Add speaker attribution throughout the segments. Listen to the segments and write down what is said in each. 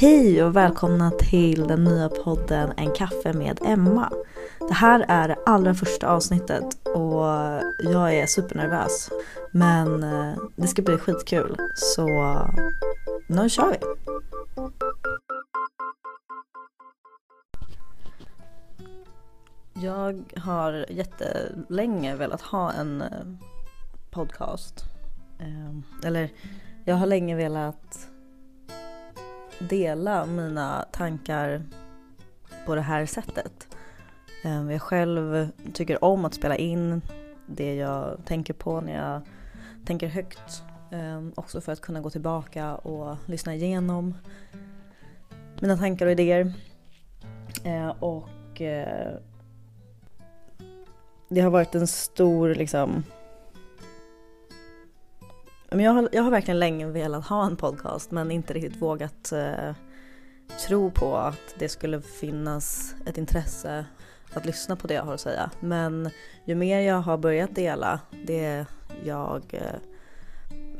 Speaker 1: Hej och välkomna till den nya podden En kaffe med Emma. Det här är det allra första avsnittet och jag är supernervös. Men eh, det ska bli skitkul så nu kör vi! Jag har jättelänge velat ha en eh, podcast. Ehm, eller jag har länge velat dela mina tankar på det här sättet. Ehm, jag själv tycker om att spela in det jag tänker på när jag tänker högt. Ehm, också för att kunna gå tillbaka och lyssna igenom mina tankar och idéer. Ehm, och eh, det har varit en stor liksom jag har, jag har verkligen länge velat ha en podcast men inte riktigt vågat eh, tro på att det skulle finnas ett intresse att lyssna på det jag har att säga. Men ju mer jag har börjat dela det jag eh,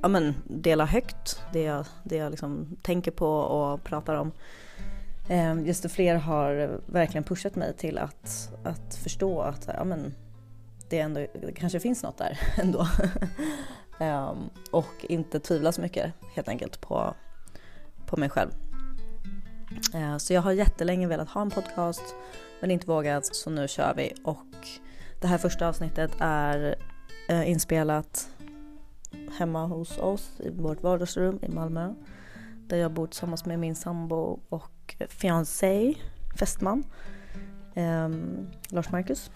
Speaker 1: ja, men, delar högt, det jag, det jag liksom tänker på och pratar om, eh, desto fler har verkligen pushat mig till att, att förstå att ja, men, det, ändå, det kanske finns något där ändå. Ehm, och inte tvivla så mycket helt enkelt på, på mig själv. Ehm, så jag har jättelänge velat ha en podcast men inte vågat så nu kör vi och det här första avsnittet är eh, inspelat hemma hos oss i vårt vardagsrum i Malmö där jag bor tillsammans med min sambo och fiancé, fästman, eh, Lars Marcus.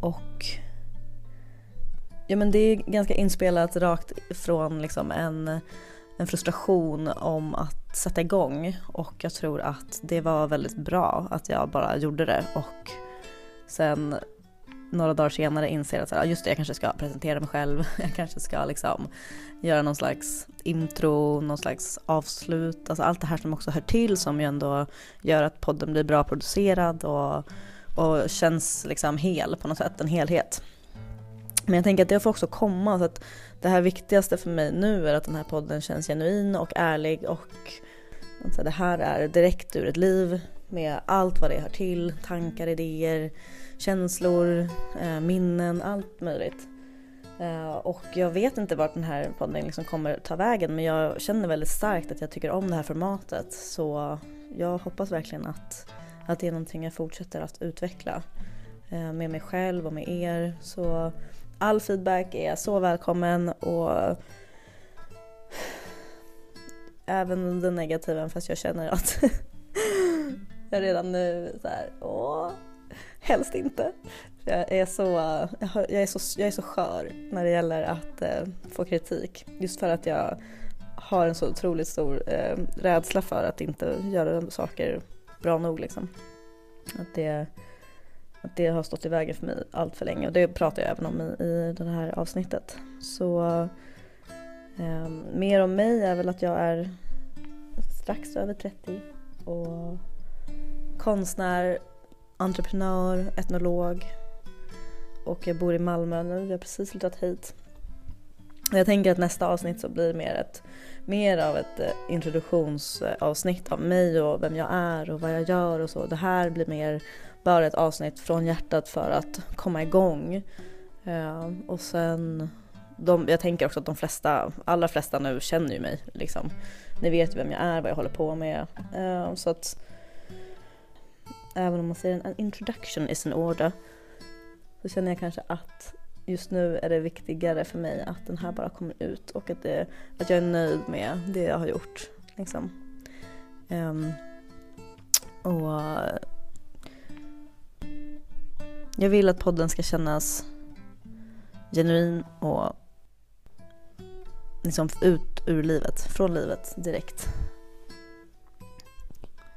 Speaker 1: Och ja men det är ganska inspelat rakt från liksom en, en frustration om att sätta igång. Och jag tror att det var väldigt bra att jag bara gjorde det. Och sen några dagar senare inser att så ah, just det, jag kanske ska presentera mig själv, jag kanske ska liksom göra någon slags intro, någon slags avslut, alltså allt det här som också hör till som ju ändå gör att podden blir bra producerad och och känns liksom hel på något sätt, en helhet. Men jag tänker att det får också komma så att det här viktigaste för mig nu är att den här podden känns genuin och ärlig och alltså det här är direkt ur ett liv med allt vad det hör till, tankar, idéer, känslor, eh, minnen, allt möjligt. Eh, och jag vet inte vart den här podden liksom kommer ta vägen men jag känner väldigt starkt att jag tycker om det här formatet så jag hoppas verkligen att att det är någonting jag fortsätter att utveckla eh, med mig själv och med er. Så all feedback är så välkommen och även den negativa fast jag känner att jag redan nu så här, åh, helst inte. Jag är, så, jag, är så, jag är så skör när det gäller att eh, få kritik. Just för att jag har en så otroligt stor eh, rädsla för att inte göra saker bra nog liksom. Att det, att det har stått i vägen för mig allt för länge och det pratar jag även om i, i det här avsnittet. Så eh, mer om mig är väl att jag är strax över 30 och konstnär, entreprenör, etnolog och jag bor i Malmö nu, vi har precis flyttat hit. Jag tänker att nästa avsnitt så blir mer ett mer av ett eh, introduktionsavsnitt av mig och vem jag är och vad jag gör och så. Det här blir mer bara ett avsnitt från hjärtat för att komma igång. Eh, och sen, de, jag tänker också att de flesta, allra flesta nu känner ju mig liksom. Ni vet ju vem jag är, vad jag håller på med. Eh, så att även om man säger en introduction is in order så känner jag kanske att just nu är det viktigare för mig att den här bara kommer ut och att, det, att jag är nöjd med det jag har gjort. Liksom. Um, och jag vill att podden ska kännas genuin och liksom ut ur livet, från livet direkt.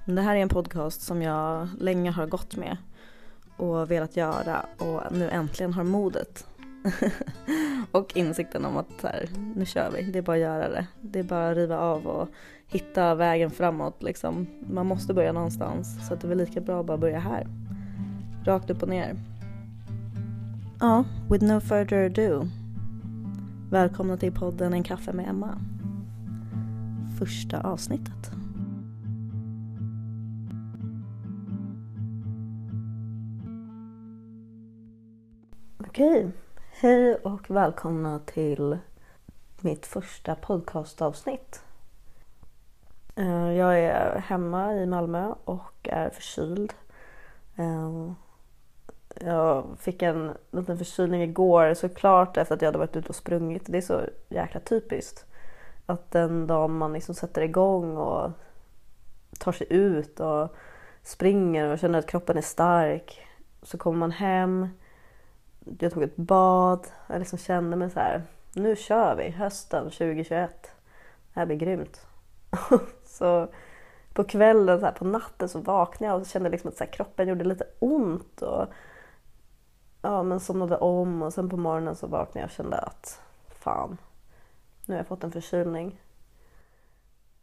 Speaker 1: Det här är en podcast som jag länge har gått med och velat göra och nu äntligen har modet och insikten om att här, nu kör vi, det är bara att göra det. Det är bara att riva av och hitta vägen framåt liksom. Man måste börja någonstans så det är väl lika bra att bara börja här. Rakt upp och ner. Ja, with no further ado. Välkomna till podden En kaffe med Emma. Första avsnittet. Okej, hej och välkomna till mitt första podcastavsnitt. Eh, jag är hemma i Malmö och är förkyld. Eh, jag fick en liten förkylning igår såklart efter att jag hade varit ute och sprungit. Det är så jäkla typiskt. Att den dagen man liksom sätter igång och tar sig ut och springer och känner att kroppen är stark så kommer man hem jag tog ett bad. Jag liksom kände mig så här, nu kör vi hösten 2021. Det här blir grymt. så på kvällen, så här, på natten så vaknade jag och kände liksom att så här, kroppen gjorde lite ont. Och, ja, men somnade om och sen på morgonen så vaknade jag och kände att fan, nu har jag fått en förkylning.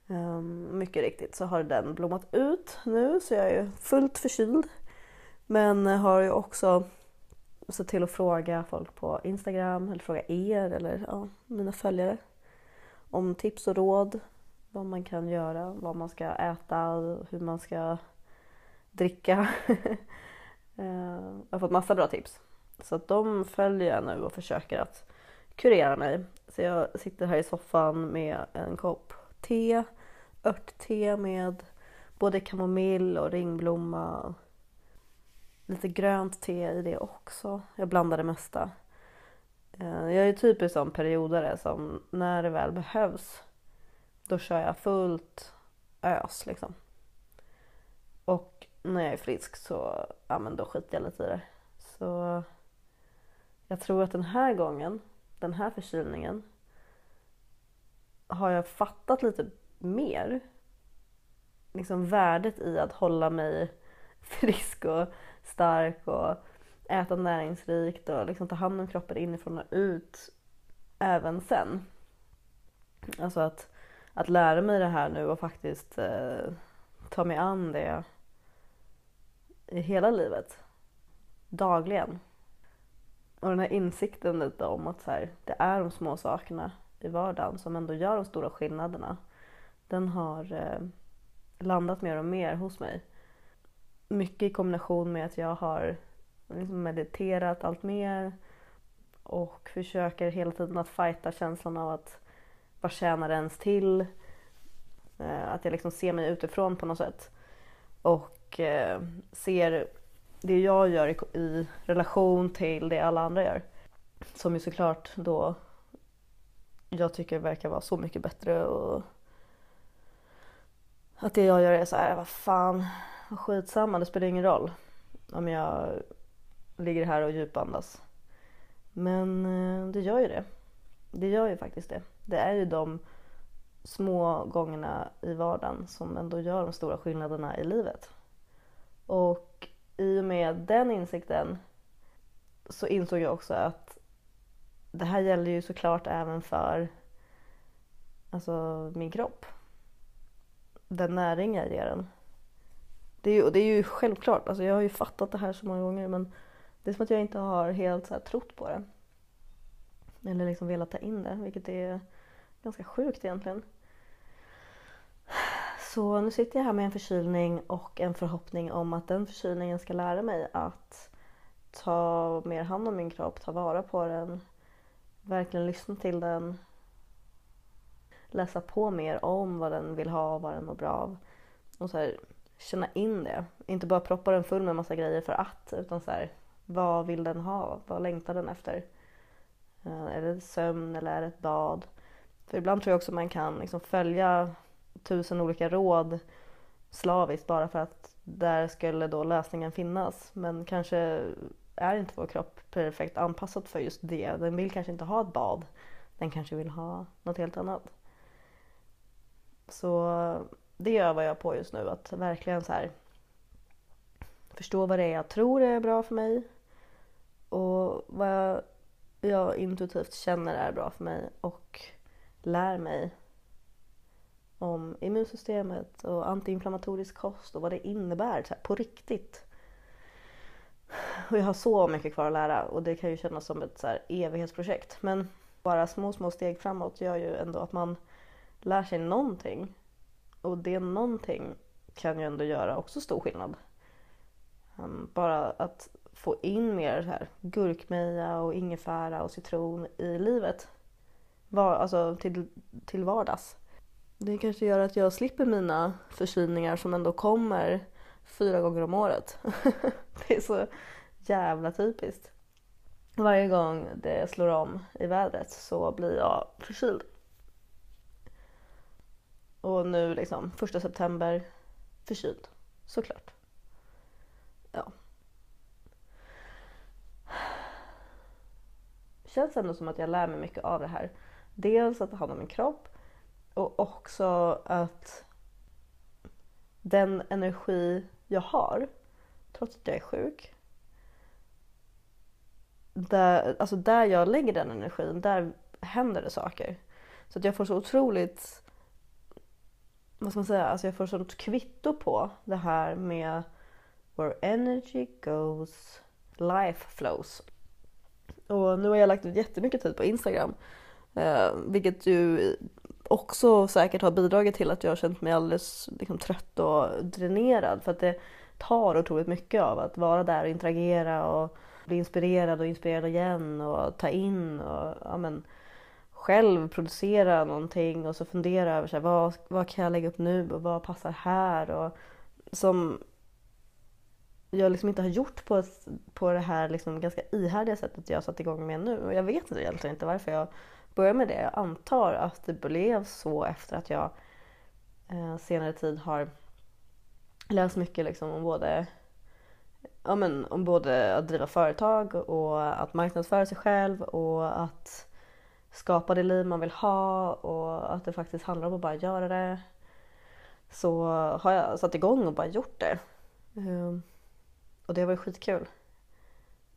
Speaker 1: Um, mycket riktigt så har den blommat ut nu så jag är fullt förkyld. Men har ju också sett till att fråga folk på Instagram eller fråga er eller ja, mina följare om tips och råd. Vad man kan göra, vad man ska äta, hur man ska dricka. Ehm, jag har fått massa bra tips. Så att de följer jag nu och försöker att kurera mig. Så jag sitter här i soffan med en kopp te, örtte med både kamomill och ringblomma lite grönt te i det också. Jag blandar det mesta. Eh, jag är typiskt sån periodare som när det väl behövs då kör jag fullt ös liksom. Och när jag är frisk så ja, men då skiter jag lite i det. Så jag tror att den här gången, den här förkylningen har jag fattat lite mer liksom värdet i att hålla mig frisk och stark och äta näringsrikt och liksom ta hand om kroppen inifrån och ut även sen. Alltså att, att lära mig det här nu och faktiskt eh, ta mig an det i hela livet. Dagligen. Och den här insikten lite om att så här, det är de små sakerna i vardagen som ändå gör de stora skillnaderna. Den har eh, landat mer och mer hos mig mycket i kombination med att jag har liksom mediterat allt mer och försöker hela tiden att fighta känslan av att vad tjänar det ens till? Eh, att jag liksom ser mig utifrån på något sätt. Och eh, ser det jag gör i, i relation till det alla andra gör. Som ju såklart då jag tycker verkar vara så mycket bättre och att det jag gör är så här, vad fan, skitsamma, det spelar ingen roll om jag ligger här och djupandas. Men eh, det gör ju det. Det gör ju faktiskt det. Det är ju de små gångerna i vardagen som ändå gör de stora skillnaderna i livet. Och i och med den insikten så insåg jag också att det här gäller ju såklart även för alltså, min kropp. Den näring jag ger den. Det är, ju, det är ju självklart, alltså jag har ju fattat det här så många gånger men det är som att jag inte har helt så här, trott på det. Eller liksom velat ta in det, vilket är ganska sjukt egentligen. Så nu sitter jag här med en förkylning och en förhoppning om att den förkylningen ska lära mig att ta mer hand om min kropp, ta vara på den, verkligen lyssna till den, läsa på mer om vad den vill ha och vad den mår bra av. Och så här, känna in det. Inte bara proppa den full med massa grejer för att utan så här, vad vill den ha? Vad längtar den efter? Eh, är det sömn eller är det ett bad? För ibland tror jag också man kan liksom följa tusen olika råd slaviskt bara för att där skulle då lösningen finnas. Men kanske är inte vår kropp perfekt anpassad för just det. Den vill kanske inte ha ett bad. Den kanske vill ha något helt annat. Så det övar jag på just nu. Att verkligen så här, förstå vad det är jag tror är bra för mig och vad jag intuitivt känner är bra för mig och lär mig om immunsystemet och antiinflammatorisk kost och vad det innebär så här, på riktigt. Och jag har så mycket kvar att lära och det kan ju kännas som ett så här, evighetsprojekt. Men bara små, små steg framåt gör ju ändå att man lär sig någonting och det någonting kan ju ändå göra också stor skillnad. Um, bara att få in mer så här gurkmeja och ingefära och citron i livet. Var, alltså till, till vardags. Det kanske gör att jag slipper mina förkylningar som ändå kommer fyra gånger om året. det är så jävla typiskt. Varje gång det slår om i vädret så blir jag förkyld. Och nu liksom första september förkyld. Såklart. Ja. Känns ändå som att jag lär mig mycket av det här. Dels att ta hand om min kropp och också att den energi jag har, trots att jag är sjuk, där, alltså där jag lägger den energin, där händer det saker. Så att jag får så otroligt, vad ska man säga, alltså jag får sånt kvitto på det här med where energy goes, life flows. Och nu har jag lagt ut jättemycket tid på Instagram, eh, vilket ju också säkert har bidragit till att jag har känt mig alldeles liksom, trött och dränerad. För att det tar otroligt mycket av att vara där och interagera och bli inspirerad och inspirerad igen och ta in och ja, men, själv producera någonting och så fundera över så här, vad, vad kan jag lägga upp nu och vad passar här? Och som jag liksom inte har gjort på, på det här liksom ganska ihärdiga sättet jag satt igång med nu. Och jag vet egentligen inte varför jag börja med det. Jag antar att det blev så efter att jag eh, senare tid har läst mycket liksom om både ja, men, om både att driva företag och att marknadsföra sig själv och att skapa det liv man vill ha och att det faktiskt handlar om att bara göra det. Så har jag satt igång och bara gjort det. Ehm, och det var skitkul.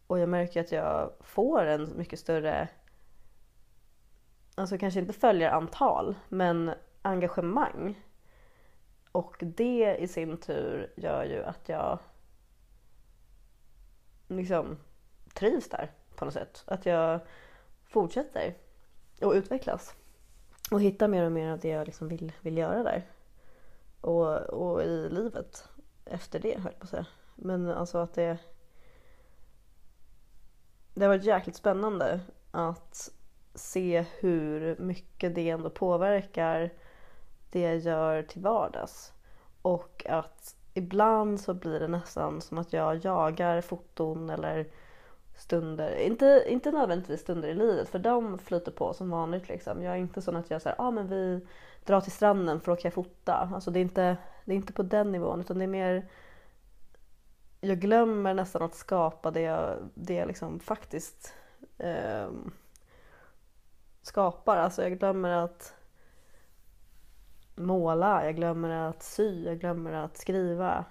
Speaker 1: Och jag märker att jag får en mycket större, alltså kanske inte följarantal, men engagemang. Och det i sin tur gör ju att jag liksom trivs där på något sätt. Att jag fortsätter och utvecklas. Och hittar mer och mer av det jag liksom vill, vill göra där. Och, och i livet efter det höll jag på att säga. Men alltså att det... Det har varit jäkligt spännande att se hur mycket det ändå påverkar det jag gör till vardags. Och att ibland så blir det nästan som att jag jagar foton eller stunder. Inte, inte nödvändigtvis stunder i livet för de flyter på som vanligt. Liksom. Jag är inte sån att jag säger ah, men vi drar till stranden för då kan jag fota. Alltså, det, är inte, det är inte på den nivån utan det är mer jag glömmer nästan att skapa det jag, det jag liksom faktiskt eh, skapar. Alltså jag glömmer att måla, jag glömmer att sy, jag glömmer att skriva.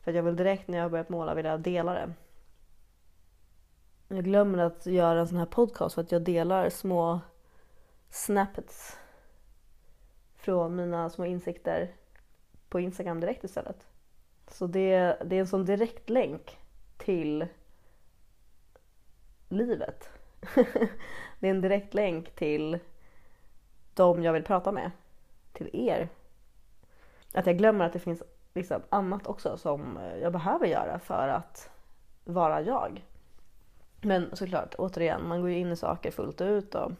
Speaker 1: För att jag vill direkt när jag har börjat måla vilja dela det. Jag glömmer att göra en sån här podcast för att jag delar små snappets från mina små insikter på Instagram direkt istället. Så det, det är en sån direkt länk till livet. det är en direkt länk till de jag vill prata med till er. Att jag glömmer att det finns liksom annat också som jag behöver göra för att vara jag. Men såklart, återigen, man går ju in i saker fullt ut. Och,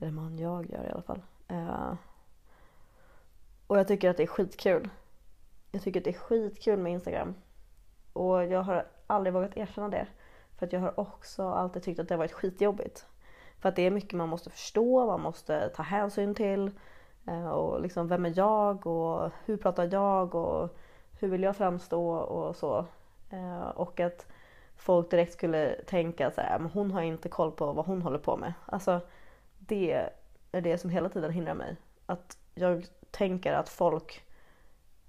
Speaker 1: eller man, jag gör i alla fall. Uh, och jag tycker att det är skitkul. Jag tycker att det är skitkul med Instagram. Och jag har aldrig vågat erkänna det. För att jag har också alltid tyckt att det har varit skitjobbigt. För att det är mycket man måste förstå, man måste ta hänsyn till. Eh, och liksom, vem är jag och hur pratar jag och hur vill jag framstå och så. Eh, och att folk direkt skulle tänka så här, men hon har inte koll på vad hon håller på med. Alltså det är det som hela tiden hindrar mig. Att jag tänker att folk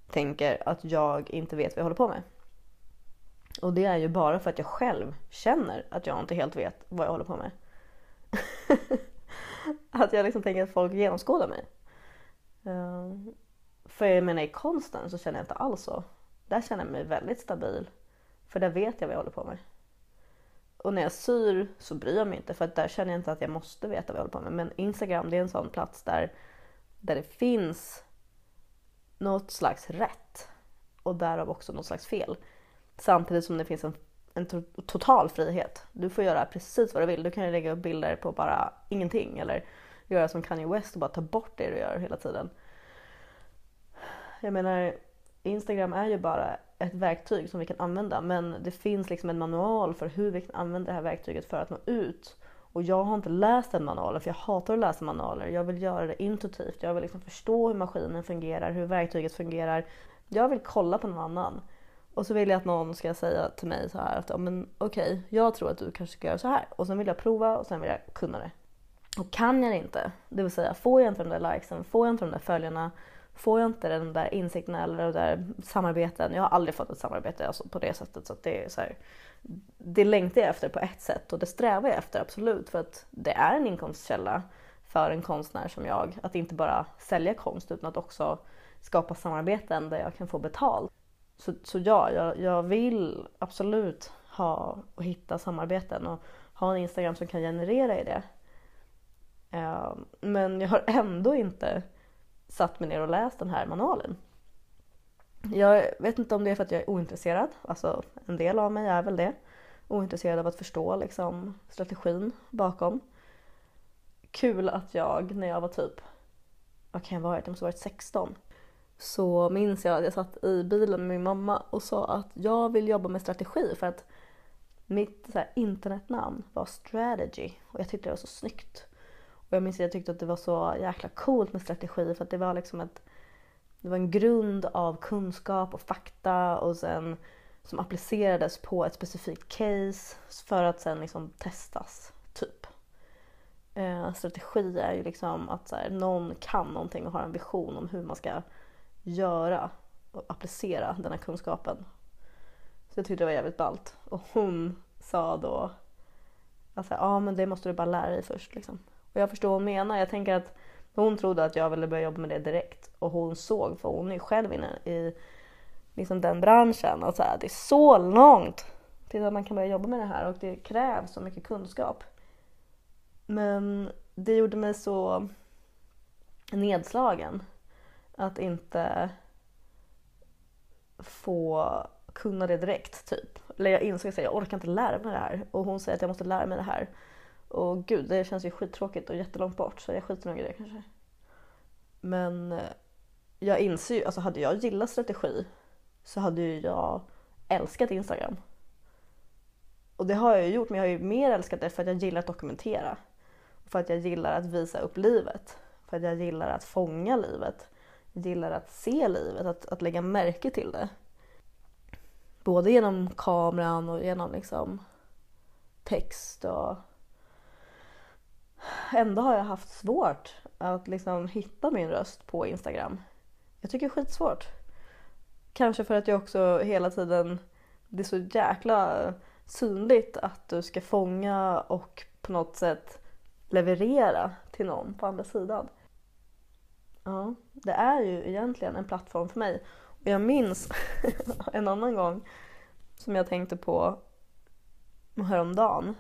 Speaker 1: tänker att jag inte vet vad jag håller på med. Och det är ju bara för att jag själv känner att jag inte helt vet vad jag håller på med. att jag liksom tänker att folk genomskådar mig. Ehm, för jag menar i konsten så känner jag inte alls så. Där känner jag mig väldigt stabil. För där vet jag vad jag håller på med. Och när jag syr så bryr jag mig inte för att där känner jag inte att jag måste veta vad jag håller på med. Men Instagram det är en sån plats där, där det finns något slags rätt och därav också något slags fel. Samtidigt som det finns en, en to total frihet. Du får göra precis vad du vill. Du kan ju lägga upp bilder på bara ingenting eller göra som Kanye West och bara ta bort det du gör hela tiden. Jag menar, Instagram är ju bara ett verktyg som vi kan använda men det finns liksom en manual för hur vi kan använda det här verktyget för att nå ut. Och jag har inte läst den manualen för jag hatar att läsa manualer. Jag vill göra det intuitivt. Jag vill liksom förstå hur maskinen fungerar, hur verktyget fungerar. Jag vill kolla på någon annan. Och så vill jag att någon ska säga till mig så här att ja, men okej, okay, jag tror att du kanske ska göra så här. Och sen vill jag prova och sen vill jag kunna det. Och kan jag det inte, det vill säga får jag inte de där likesen, får jag inte de där följarna, får jag inte den där insikten eller de där samarbeten. Jag har aldrig fått ett samarbete alltså, på det sättet så att det är så här, Det längtar jag efter på ett sätt och det strävar jag efter absolut för att det är en inkomstkälla för en konstnär som jag. Att inte bara sälja konst utan att också skapa samarbeten där jag kan få betalt. Så, så ja, jag, jag vill absolut ha och hitta samarbeten och ha en Instagram som kan generera i det. Eh, men jag har ändå inte satt mig ner och läst den här manualen. Jag vet inte om det är för att jag är ointresserad, alltså en del av mig är väl det. Ointresserad av att förstå liksom, strategin bakom. Kul att jag när jag var typ, vad kan jag ha varit, jag måste ha varit 16 så minns jag att jag satt i bilen med min mamma och sa att jag vill jobba med strategi för att mitt så här, internetnamn var strategy och jag tyckte det var så snyggt. Och jag minns att jag tyckte att det var så jäkla coolt med strategi för att det var liksom ett det var en grund av kunskap och fakta och sen som applicerades på ett specifikt case för att sen liksom testas, typ. Eh, strategi är ju liksom att så här, någon kan någonting och har en vision om hur man ska göra och applicera den här kunskapen. Så jag tyckte det var jävligt ballt. Och hon sa då att ja men det måste du bara lära dig först liksom. Och jag förstår vad hon menar. Jag tänker att hon trodde att jag ville börja jobba med det direkt och hon såg, för hon är själv inne i liksom den branschen och så här, det är så långt till att man kan börja jobba med det här och det krävs så mycket kunskap. Men det gjorde mig så nedslagen att inte få kunna det direkt typ. Eller jag insåg att jag orkar inte lära mig det här och hon säger att jag måste lära mig det här. Och gud, det känns ju skittråkigt och jättelångt bort så jag skiter nog i det kanske. Men eh, jag inser ju, alltså hade jag gillat strategi så hade ju jag älskat Instagram. Och det har jag ju gjort men jag har ju mer älskat det för att jag gillar att dokumentera. För att jag gillar att visa upp livet. För att jag gillar att fånga livet gillar att se livet, att, att lägga märke till det. Både genom kameran och genom liksom text och ändå har jag haft svårt att liksom hitta min röst på Instagram. Jag tycker det är skitsvårt. Kanske för att jag också hela tiden, det är så jäkla synligt att du ska fånga och på något sätt leverera till någon på andra sidan. Ja, det är ju egentligen en plattform för mig. Och jag minns en annan gång som jag tänkte på häromdagen.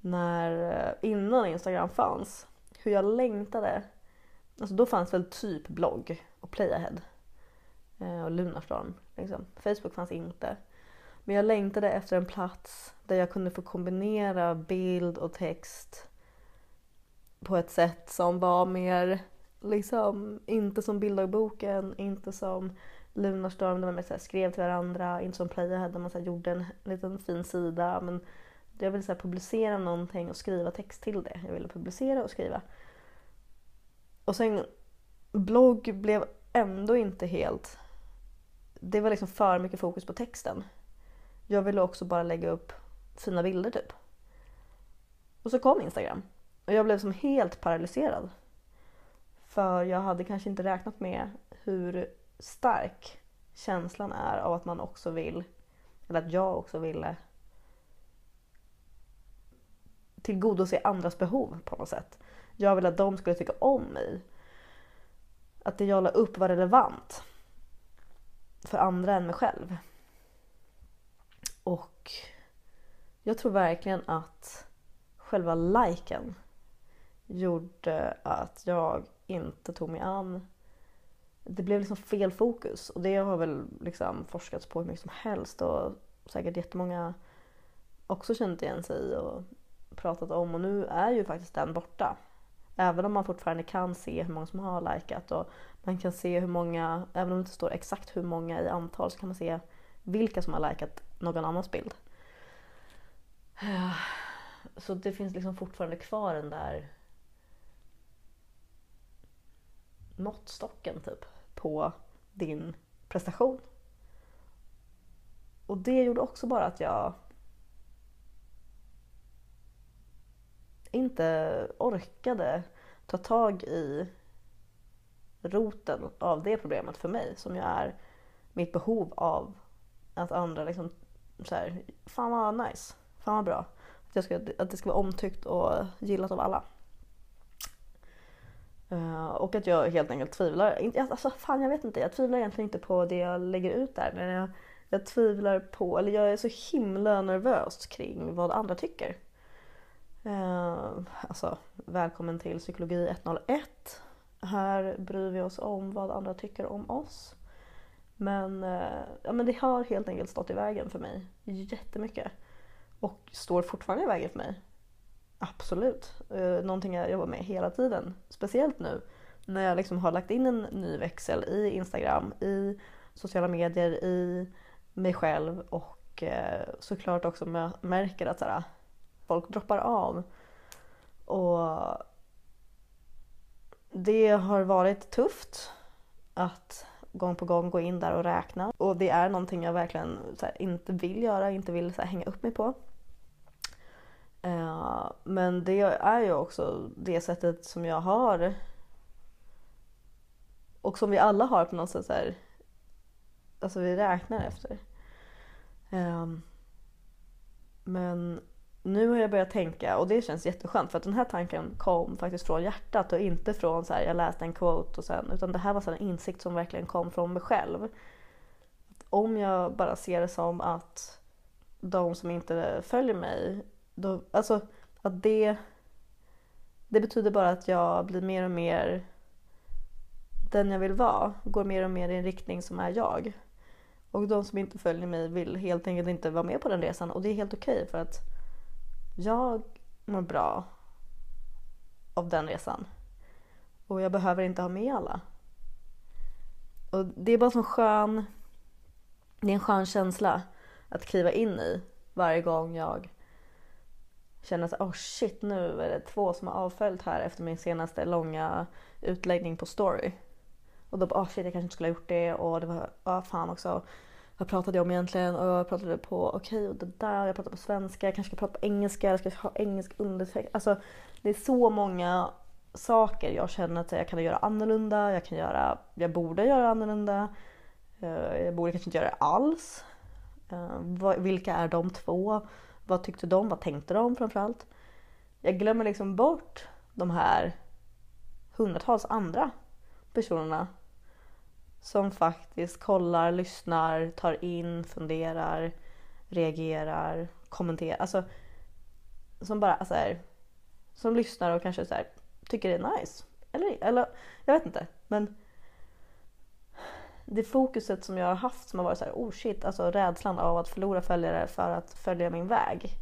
Speaker 1: När, eh, innan Instagram fanns. Hur jag längtade. Alltså då fanns väl typ blogg och Playahead. Eh, och Lunarstorm. Liksom. Facebook fanns inte. Men jag längtade efter en plats där jag kunde få kombinera bild och text på ett sätt som var mer Liksom, inte som bilddagboken, inte som Lunarstorm där man så här, skrev till varandra, inte som Playahead där man så här, gjorde en liten fin sida. Men jag ville så här, publicera någonting och skriva text till det. Jag ville publicera och skriva. Och sen blogg blev ändå inte helt... Det var liksom för mycket fokus på texten. Jag ville också bara lägga upp fina bilder typ. Och så kom Instagram. Och jag blev som helt paralyserad. För jag hade kanske inte räknat med hur stark känslan är av att man också vill, eller att jag också ville tillgodose andras behov på något sätt. Jag ville att de skulle tycka om mig. Att det jag la upp var relevant för andra än mig själv. Och jag tror verkligen att själva liken gjorde att jag inte tog mig an. Det blev liksom fel fokus och det har väl liksom forskats på hur mycket som helst och säkert jättemånga också känt igen sig och pratat om och nu är ju faktiskt den borta. Även om man fortfarande kan se hur många som har likat och man kan se hur många, även om det inte står exakt hur många i antal så kan man se vilka som har likat någon annans bild. Så det finns liksom fortfarande kvar den där måttstocken typ på din prestation. Och det gjorde också bara att jag inte orkade ta tag i roten av det problemet för mig som ju är mitt behov av att andra liksom så här, fan vad nice, fan vad bra. Att, jag ska, att det ska vara omtyckt och gillat av alla. Uh, och att jag helt enkelt tvivlar, alltså fan jag vet inte, jag tvivlar egentligen inte på det jag lägger ut där men jag, jag tvivlar på, eller jag är så himla nervös kring vad andra tycker. Uh, alltså välkommen till psykologi 101. Här bryr vi oss om vad andra tycker om oss. Men, uh, ja, men det har helt enkelt stått i vägen för mig jättemycket. Och står fortfarande i vägen för mig. Absolut. Eh, någonting jag jobbar med hela tiden. Speciellt nu när jag liksom har lagt in en ny växel i Instagram, i sociala medier, i mig själv och eh, såklart också märker att såhär, folk droppar av. Och det har varit tufft att gång på gång gå in där och räkna. Och det är någonting jag verkligen här, inte vill göra, inte vill här, hänga upp mig på. Uh, men det är ju också det sättet som jag har och som vi alla har på något sätt så här, alltså vi räknar efter. Um, men nu har jag börjat tänka och det känns jätteskönt för att den här tanken kom faktiskt från hjärtat och inte från så här, jag läste en quote och sen utan det här var så en insikt som verkligen kom från mig själv. Om jag bara ser det som att de som inte följer mig, då, alltså att det, det betyder bara att jag blir mer och mer den jag vill vara, går mer och mer i en riktning som är jag. Och de som inte följer mig vill helt enkelt inte vara med på den resan och det är helt okej okay för att jag mår bra av den resan. Och jag behöver inte ha med alla. Och det är bara så skön, det är en skön känsla att kliva in i varje gång jag känner såhär, oh shit nu är det två som har avföljt här efter min senaste långa utläggning på story. Och då bara oh shit jag kanske inte skulle ha gjort det och det var, oh, fan också vad pratade jag om egentligen? Och jag pratade på okej okay, och det där, jag pratade på svenska, jag kanske ska prata på engelska, jag ska ha engelsk undertext. Alltså det är så många saker jag känner att jag kan göra annorlunda, jag kan göra, jag borde göra annorlunda. Eh, jag borde kanske inte göra det alls. Eh, vilka är de två? Vad tyckte de? Vad tänkte de framförallt? Jag glömmer liksom bort de här hundratals andra personerna som faktiskt kollar, lyssnar, tar in, funderar, reagerar, kommenterar. Alltså som bara så här, som lyssnar och kanske så här, tycker det är nice. Eller, eller jag vet inte. Men det fokuset som jag har haft som har varit så här, oh shit, alltså rädslan av att förlora följare för att följa min väg.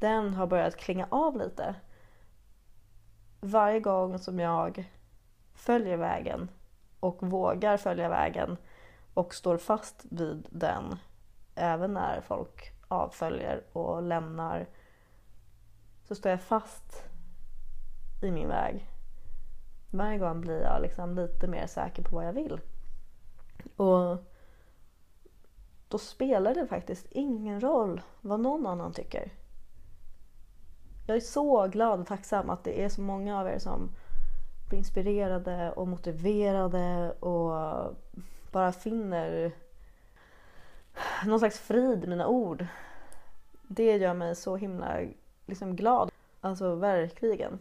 Speaker 1: Den har börjat klinga av lite. Varje gång som jag följer vägen och vågar följa vägen och står fast vid den även när folk avföljer och lämnar så står jag fast i min väg. Varje gång blir jag liksom lite mer säker på vad jag vill. Och då spelar det faktiskt ingen roll vad någon annan tycker. Jag är så glad och tacksam att det är så många av er som blir inspirerade och motiverade och bara finner någon slags frid i mina ord. Det gör mig så himla liksom, glad. Alltså verkligen.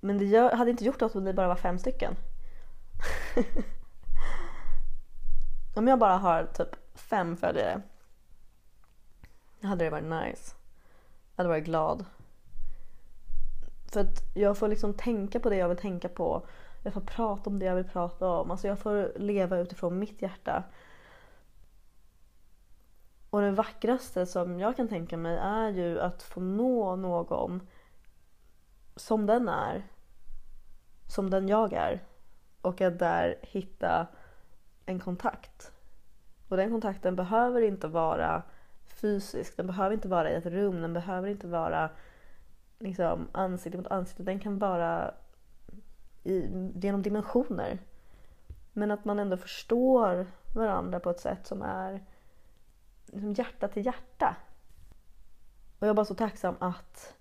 Speaker 1: Men det gör, hade inte gjort något om det bara var fem stycken. om jag bara har typ fem följare. hade det varit nice. Jag hade varit glad. För att jag får liksom tänka på det jag vill tänka på. Jag får prata om det jag vill prata om. Alltså jag får leva utifrån mitt hjärta. Och det vackraste som jag kan tänka mig är ju att få nå någon som den är. Som den jag är. Och att där hitta en kontakt. Och den kontakten behöver inte vara fysisk, den behöver inte vara i ett rum, den behöver inte vara liksom, ansikte mot ansikte. Den kan vara i, genom dimensioner. Men att man ändå förstår varandra på ett sätt som är liksom hjärta till hjärta. Och jag är bara så tacksam att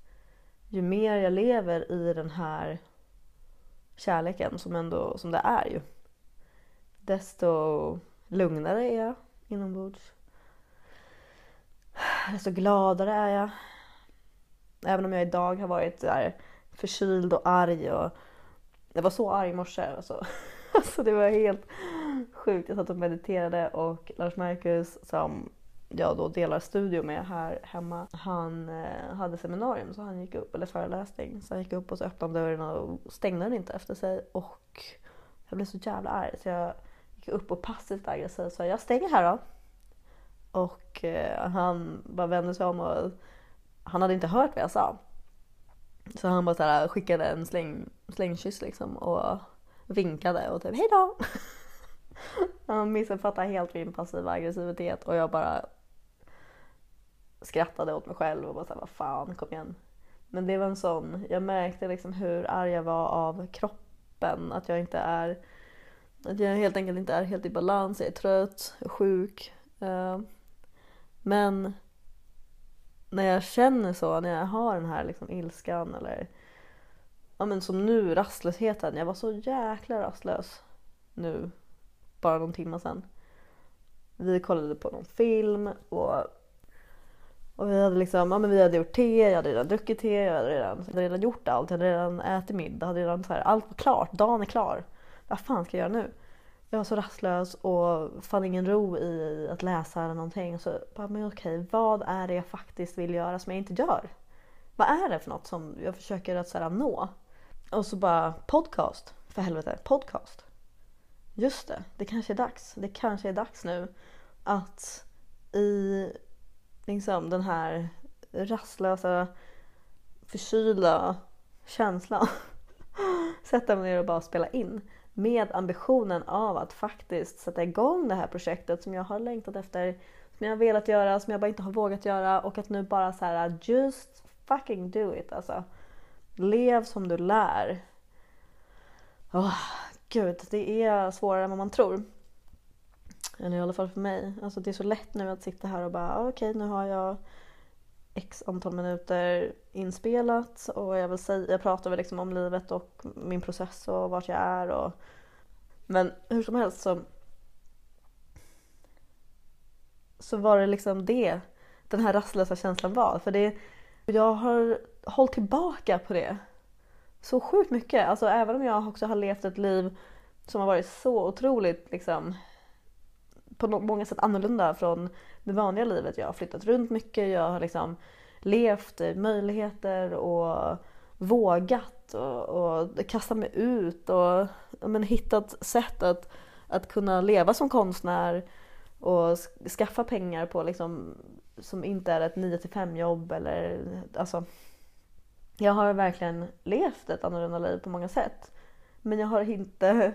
Speaker 1: ju mer jag lever i den här kärleken som, ändå, som det är ju. Desto lugnare är jag inombords. Desto gladare är jag. Även om jag idag har varit där förkyld och arg. Och jag var så arg i morse. Alltså. alltså det var helt sjukt. Jag satt och mediterade och Lars Marcus som jag då delar studio med här hemma. Han eh, hade seminarium så han gick upp, eller föreläsning, så han gick upp och så öppnade dörren och stängde den inte efter sig och jag blev så jävla arg så jag gick upp och passivt aggressivt sa jag stänger här då. Och eh, han bara vände sig om och han hade inte hört vad jag sa. Så han bara så här, skickade en släng, slängkyss liksom och vinkade och typ hejdå. Han missuppfattade helt min passiva aggressivitet och jag bara skrattade åt mig själv och bara såhär, vad fan, kom igen. Men det var en sån, jag märkte liksom hur arg jag var av kroppen. Att jag inte är, att jag helt enkelt inte är helt i balans, jag är trött, sjuk. Eh, men när jag känner så, när jag har den här liksom ilskan eller ja men som nu rastlösheten. Jag var så jäkla rastlös nu, bara någon timme sedan. Vi kollade på någon film och och vi hade liksom, ja men vi hade gjort te, jag hade redan druckit te, jag hade redan, jag hade redan gjort allt, jag hade redan ätit middag, hade redan så här, allt var klart, dagen är klar. Vad fan ska jag göra nu? Jag var så rastlös och fann ingen ro i att läsa eller någonting. Så bara, men okej, vad är det jag faktiskt vill göra som jag inte gör? Vad är det för något som jag försöker att så här, nå? Och så bara podcast, för helvete, podcast. Just det, det kanske är dags. Det kanske är dags nu att i liksom den här rastlösa, förkylda känslan sätta mig ner och bara spela in med ambitionen av att faktiskt sätta igång det här projektet som jag har längtat efter, som jag har velat göra, som jag bara inte har vågat göra och att nu bara så här just fucking do it alltså. Lev som du lär. Oh, gud, det är svårare än vad man tror. Eller i alla fall för mig. Alltså det är så lätt nu att sitta här och bara ah, okej okay, nu har jag x antal minuter inspelat och jag, vill säga, jag pratar väl liksom om livet och min process och vart jag är. Och, men hur som helst så, så var det liksom det den här rastlösa känslan var. För det, jag har hållit tillbaka på det så sjukt mycket. Alltså även om jag också har levt ett liv som har varit så otroligt liksom på många sätt annorlunda från det vanliga livet. Jag har flyttat runt mycket, jag har liksom levt möjligheter och vågat och, och kastat mig ut och men, hittat sätt att, att kunna leva som konstnär och skaffa pengar på liksom, som inte är ett 9 5 jobb eller alltså jag har verkligen levt ett annorlunda liv på många sätt. Men jag har inte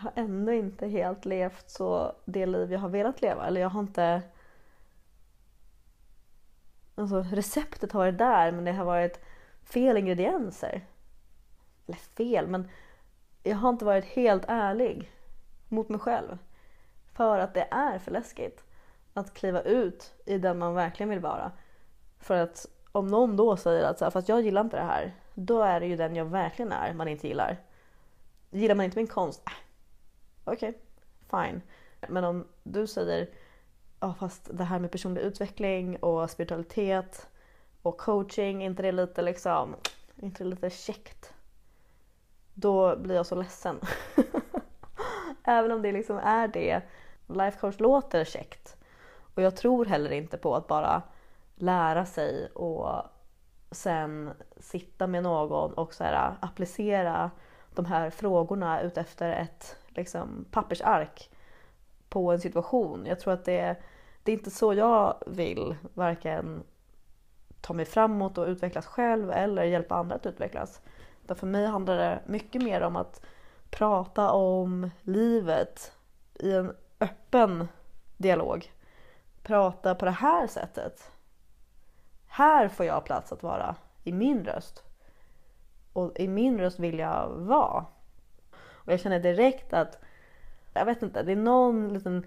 Speaker 1: har ändå inte helt levt så det liv jag har velat leva. Eller jag har inte... Alltså receptet har varit där men det har varit fel ingredienser. Eller fel, men jag har inte varit helt ärlig mot mig själv. För att det är för läskigt att kliva ut i den man verkligen vill vara. För att om någon då säger att så här, fast jag gillar inte det här, då är det ju den jag verkligen är man inte gillar. Gillar man inte min konst, äh, okej, okay, fine. Men om du säger ja fast det här med personlig utveckling och spiritualitet och coaching, inte det lite liksom, inte det lite käckt? Då blir jag så ledsen. Även om det liksom är det. Life coach låter käckt. Och jag tror heller inte på att bara lära sig och sen sitta med någon och så här, applicera de här frågorna utefter ett liksom, pappersark på en situation. Jag tror att det det är inte så jag vill varken ta mig framåt och utvecklas själv eller hjälpa andra att utvecklas. Utan för mig handlar det mycket mer om att prata om livet i en öppen dialog. Prata på det här sättet. Här får jag plats att vara i min röst. Och i min röst vill jag vara. Och jag känner direkt att, jag vet inte, det är någon liten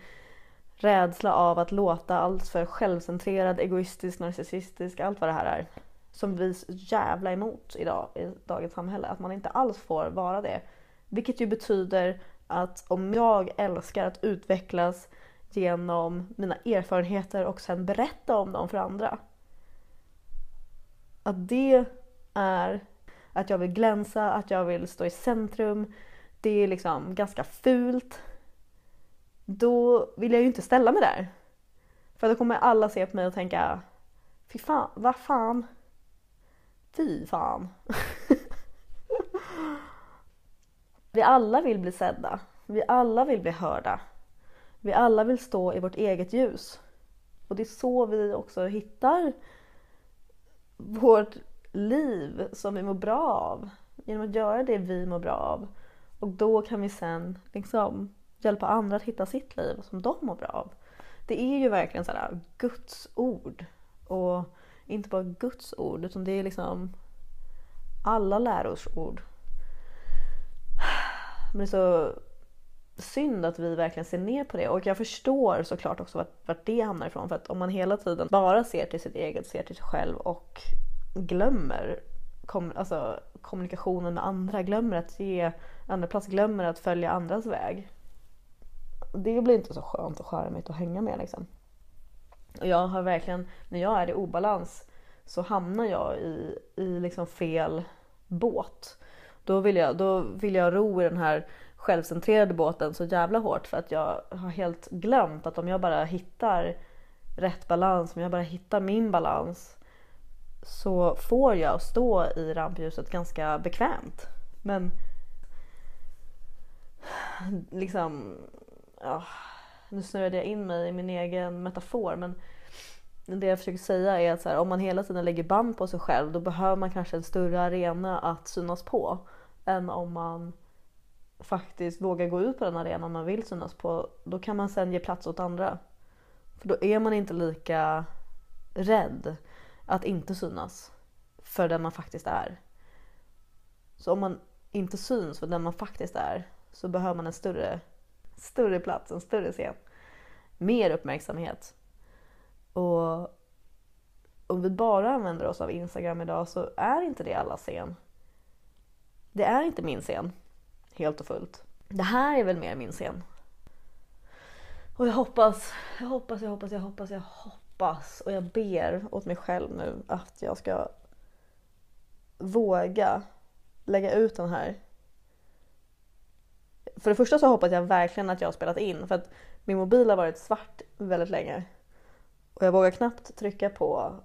Speaker 1: rädsla av att låta allt för självcentrerad, egoistisk, narcissistisk, allt vad det här är. Som vi är så jävla emot idag i dagens samhälle. Att man inte alls får vara det. Vilket ju betyder att om jag älskar att utvecklas genom mina erfarenheter och sen berätta om dem för andra. Att det är att jag vill glänsa, att jag vill stå i centrum. Det är liksom ganska fult. Då vill jag ju inte ställa mig där. För då kommer alla se på mig och tänka Fy fan, vad fan? Fy fan. vi alla vill bli sedda. Vi alla vill bli hörda. Vi alla vill stå i vårt eget ljus. Och det är så vi också hittar vårt liv som vi mår bra av. Genom att göra det vi mår bra av. Och då kan vi sen liksom hjälpa andra att hitta sitt liv som de mår bra av. Det är ju verkligen sådär Guds ord. Och inte bara Guds ord utan det är liksom alla lärors ord. Men det är så synd att vi verkligen ser ner på det och jag förstår såklart också vart, vart det hamnar ifrån för att om man hela tiden bara ser till sitt eget, ser till sig själv och glömmer kom, alltså, kommunikationen med andra, glömmer att ge andra plats, glömmer att följa andras väg. Det blir inte så skönt och charmigt att hänga med liksom. Och jag har verkligen, när jag är i obalans så hamnar jag i, i liksom fel båt. Då vill, jag, då vill jag ro i den här självcentrerade båten så jävla hårt för att jag har helt glömt att om jag bara hittar rätt balans, om jag bara hittar min balans så får jag stå i rampljuset ganska bekvämt. Men liksom, ja, nu snurrade jag in mig i min egen metafor men det jag försöker säga är att så här, om man hela tiden lägger band på sig själv då behöver man kanske en större arena att synas på än om man faktiskt vågar gå ut på den arenan man vill synas på. Då kan man sen ge plats åt andra. För då är man inte lika rädd att inte synas för den man faktiskt är. Så om man inte syns för den man faktiskt är så behöver man en större, större plats, en större scen. Mer uppmärksamhet. Och om vi bara använder oss av Instagram idag så är inte det alla scen. Det är inte min scen, helt och fullt. Det här är väl mer min scen. Och jag hoppas, jag hoppas, jag hoppas, jag hoppas, jag hoppas och jag ber åt mig själv nu att jag ska våga lägga ut den här. För det första så hoppas jag verkligen att jag har spelat in för att min mobil har varit svart väldigt länge. Och jag vågar knappt trycka på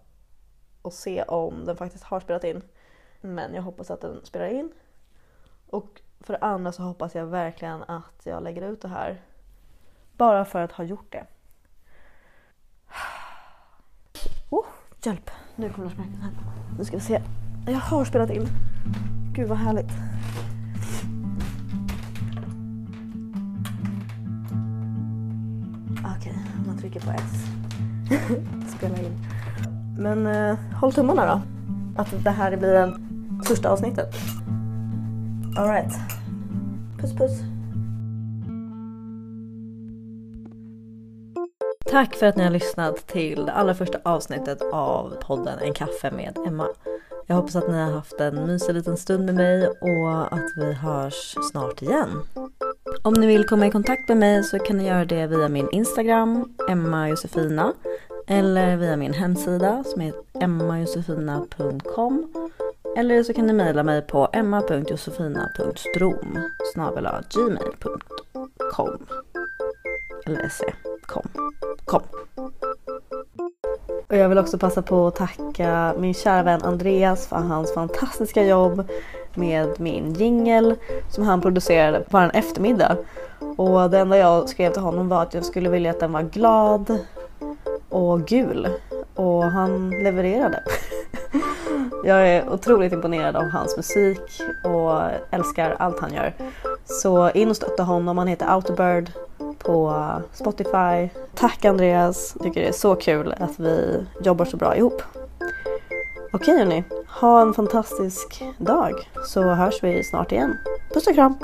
Speaker 1: och se om den faktiskt har spelat in. Men jag hoppas att den spelar in. Och för det andra så hoppas jag verkligen att jag lägger ut det här. Bara för att ha gjort det. Oh, hjälp! Nu kommer Lars här. Nu ska vi se. Jag har spelat in. Gud vad härligt. Okej, okay, man trycker på S. Spela in. Men eh, håll tummarna då. Att det här blir en första avsnittet. Alright. Puss puss. Tack för att ni har lyssnat till det allra första avsnittet av podden En kaffe med Emma. Jag hoppas att ni har haft en mysig liten stund med mig och att vi hörs snart igen. Om ni vill komma i kontakt med mig så kan ni göra det via min Instagram, Emma Josefina, eller via min hemsida som är emmajosefina.com eller så kan ni mejla mig på emma.josefina.strom gmail.com eller se. Kom. Kom. Och jag vill också passa på att tacka min kära vän Andreas för hans fantastiska jobb med min jingel som han producerade på en eftermiddag. Och det enda jag skrev till honom var att jag skulle vilja att den var glad och gul och han levererade. Jag är otroligt imponerad av hans musik och älskar allt han gör. Så in och stötta honom, han heter Outerbird på Spotify. Tack Andreas, jag tycker det är så kul att vi jobbar så bra ihop. Okej hörni, ha en fantastisk dag så hörs vi snart igen. Puss och kram!